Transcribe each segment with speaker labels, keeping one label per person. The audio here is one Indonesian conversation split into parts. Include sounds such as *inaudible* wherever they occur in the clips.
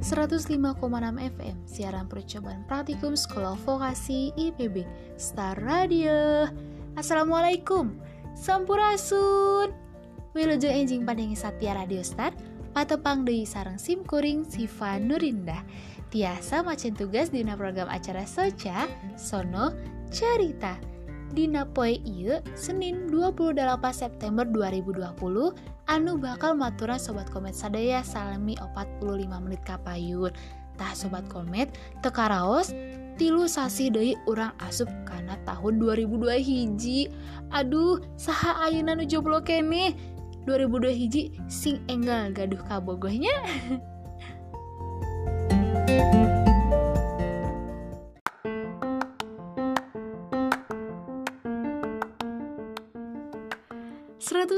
Speaker 1: 105,6 FM Siaran percobaan praktikum Sekolah Vokasi IPB Star Radio. Assalamualaikum. Sampurasun. Wilujeng enjing padengi Satya Radio Star. Patepang Dewi Sarang Sim Kuring Siva Nurindah Tiasa macen tugas dina program acara Soca Sono Cerita Dina poe iya Senin 28 September 2020 anu bakal matura sobat komet sadaya salami 45 menit kapayun. Tah sobat komet tekaraos tilu sasi deui urang asup karena tahun 2002 hiji. Aduh saha ayeuna nu joblo kene? 2002 hiji sing enggal gaduh kabogohnya *laughs*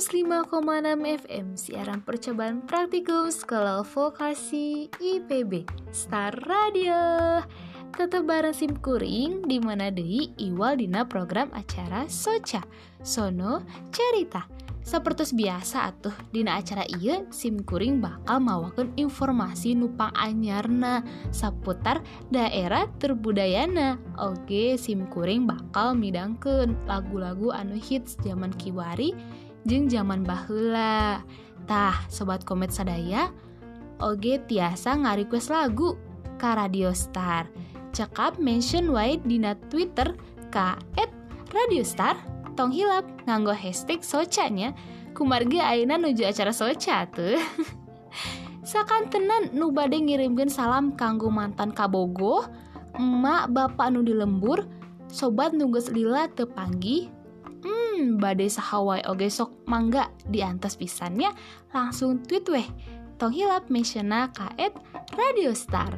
Speaker 1: 105,6 FM siaran percobaan praktikum Sekolah Vokasi IPB Star Radio. Tetap bareng sim kuring di mana deui iwal dina program acara Soca Sono Cerita. Seperti biasa atuh dina acara iya sim kuring bakal mawakan informasi nupang anyarna seputar daerah terbudayana. Oke sim kuring bakal midangkeun lagu-lagu anu hits zaman kiwari jeung zaman bahula. Tah sobat komet sadaya oge tiasa ngarequest lagu ka Radio Star. Cekap mention wae dina Twitter ka @radiostar tong hilap nganggo hashtag socanya. Kumarga ayeuna nuju acara soca tuh. *laughs* Sakan tenan nu bade ngirimkeun salam kanggo mantan kabogo emak bapak nu di lembur sobat nunggus lila tepanggih Hmm, badai sahawai oge sok mangga di antas pisannya langsung tweet weh. Tong hilap mensiona kaet Radio Star.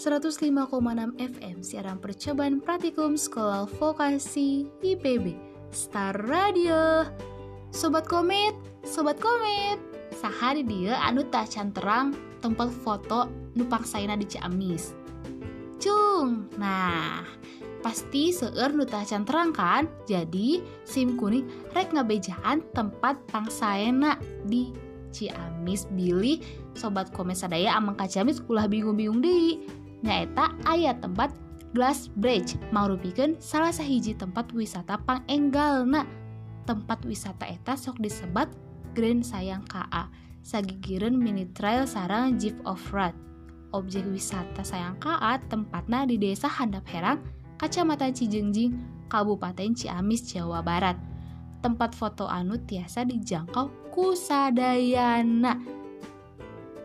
Speaker 1: ...105,6 FM siaran percobaan praktikum Sekolah Vokasi IPB Star Radio. Sobat Komet, Sobat Komet. Sahari dia anu tak terang tempat foto nupak saina di Ciamis. Cung nah pasti seueur nu tacan terang kan? Jadi sim kuning rek ngabejaan tempat pangsaena di Ciamis. Billy sobat komen sadaya amang kacamis ulah bingung-bingung deh nyaeta ayat tempat Glass Bridge maurupikan salah sahiji tempat wisata pang enggalna. Tempat wisata eta sok disebat Grand Sayang KA sagigireun mini trail sarang Jeep Off-Road. Objek wisata Sayang KA tempatnya di desa Handap Herang Kacamatan Cijengjing Kabupaten Ciamis Jawa Barat. Tempat foto anu tiasa dijangkau kusadayana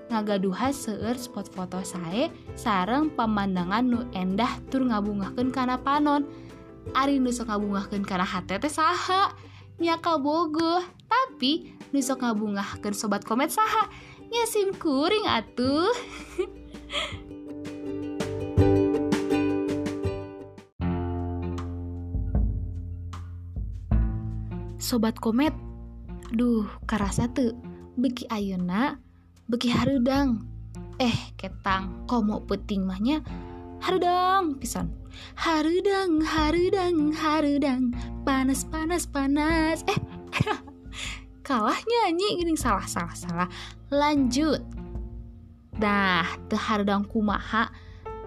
Speaker 1: ngagaduha seueur spot foto sae sarang pemandangan nu endah tur ngabungahkeun kana panon. Ari nu sok ngabungahkeun kana hate teh saha nyaka bogoh. Tapi nusok ngabungahkeun sobat komet saha. Nya sim kuring atuh. *laughs* Sobat komet Duh karasa tuh. Beki ayeuna Beki harudang. Eh ketang komo peting mahnya Harudang pisan. Harudang harudang harudang. Panas panas panas. Eh *laughs* kalah nyanyi gini salah salah salah. Lanjut. Nah tehardang kumaha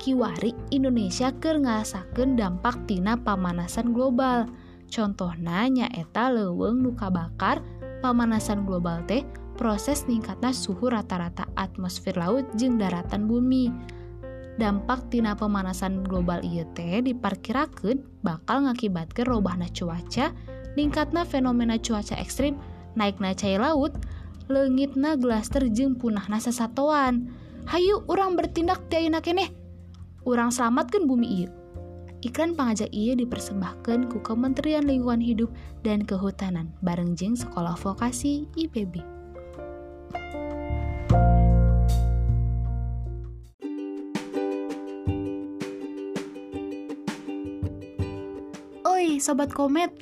Speaker 1: kiwari Indonesia keur ngasakeun dampak tina pamanasan global. Contohnya nyaeta leweng nuka bakar pamanasan global teh proses ningkatnya suhu rata-rata atmosfer laut jeung daratan bumi dampak tina pemanasan global ieu teh diparkirakeun bakal ngakibatkeun robahna cuaca ningkatna fenomena cuaca ekstrim naikna cai laut lengitna glaster jeung punahna sasatoan. Hayu orang bertindak ti ayeuna keneh. Urang selamatkeun bumi ieu. Iklan pangajak iya dipersembahkan ku Kementerian Lingkungan Hidup dan Kehutanan bareng jeung Sekolah Vokasi IPB. sobat komet.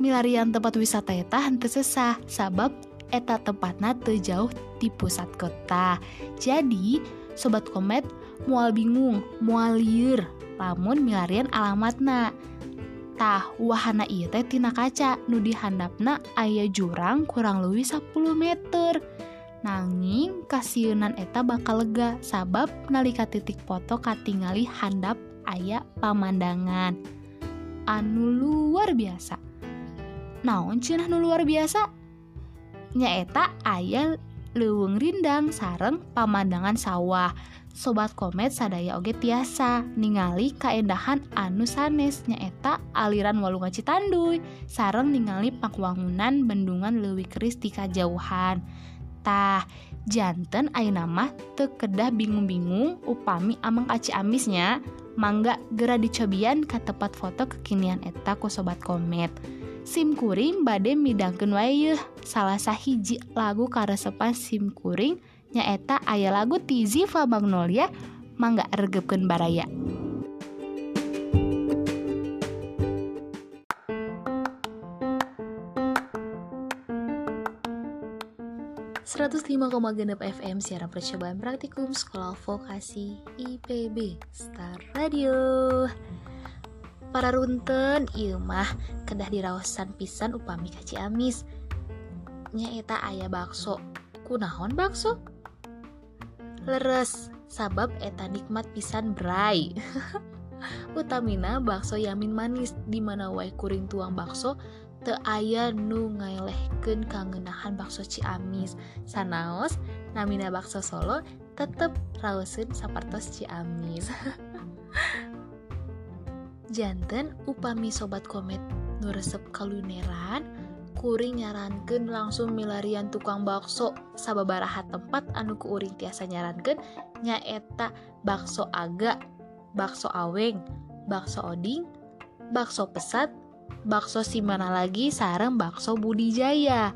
Speaker 1: Milarian tempat wisata eta hante sesah. Sabab eta tempatna terjauh di pusat kota. Jadi sobat komet mual bingung mual liur. Lamun milarian alamatna. Tah wahana ieu teh tina kaca. Nu dihandapna aya jurang kurang lebih 10 meter. Nanging kasiunan eta bakal lega. Sabab nalika titik foto katingali handap aya pamandangan. Anu luar biasa. Naon cenah nu luar biasa? Nyaeta aya leweng rindang sareng pamandangan sawah. Sobat komet sadaya oge tiasa ningali kaendahan anu sanes nyaeta aliran walungan Citanduy sareng ningali pakwangunan bendungan leuwih keris di kajauhan tah jantan ayeuna mah teu kedah bingung-bingung upami amang aci amisnya. Mangga gera dicobian ke tempat foto kekinian eta ku sobat komet. SIM kuring bade midangkeun wae salah sahiji lagu karesepan SIM kuring nyaeta aya lagu Tizi Magnolia mangga regepkeun baraya. Genep FM siaran percobaan praktikum Sekolah Vokasi IPB Star Radio. Para runten ieu mah kedah diraosan pisan upami kaci amis nyaeta ayah bakso. Kunahon bakso? Leres sabab eta nikmat pisan bray *laughs* utamina bakso yamin manis di mana wae kuring tuang bakso teu aya nu ngaelehkeun kangenahan bakso Ciamis. Sanaos namina bakso Solo tetep raoseun sapartos Ciamis. *laughs* Janten upami sobat komet nu resep kaluneran, kuring nyarankan langsung milarian tukang bakso sababaraha tempat anu kuuring tiasa nyarankan nyaeta bakso aga, bakso aweng, bakso oding, bakso pesat, bakso si mana lagi sarang bakso budijaya.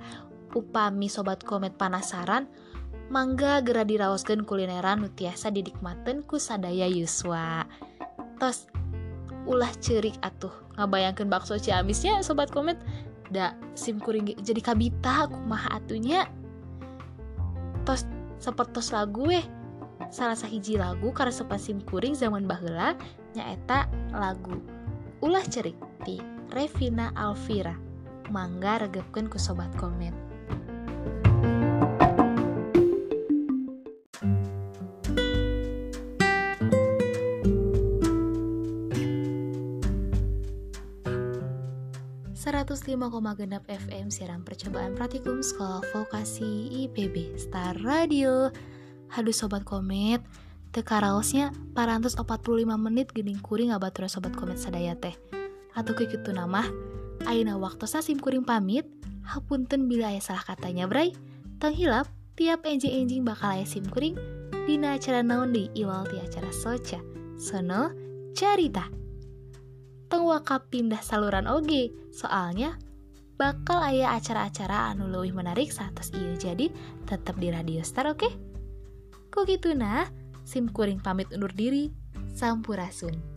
Speaker 1: Upami sobat komet panasaran mangga gera diraoskeun kulineran nu tiasa didikmaten ku sadaya yuswa. Tos ulah cerik atuh ngabayangkeun bakso ciamisnya sobat komet. Da sim kuring jadi kabita kumaha atunya tos sepertos lagu eh salah sahiji lagu karena sepan sim kuring zaman bahula nyaeta lagu ulah cerik di Revina Alvira. Mangga regepkan ku sobat komen. 105,6 FM siaran percobaan praktikum sekolah vokasi IPB Star Radio. Haduh Sobat Komet Teka raosnya parantos 45 menit gening kuring abad Sobat Komet sadaya teh Atau kayak gitu nama Aina waktu sasim kuring pamit Hapunten bila ayah salah katanya bray Tang hilap tiap enjing-enjing bakal ayah sim kuring Dina acara naon di iwal ti acara soca Sono carita wakap pindah saluran oge soalnya bakal ayah acara-acara anu lebih menarik saat iya jadi tetap di Radio Star oke? Okay? Kok gitu nah, sim kuring pamit undur diri, sampurasun.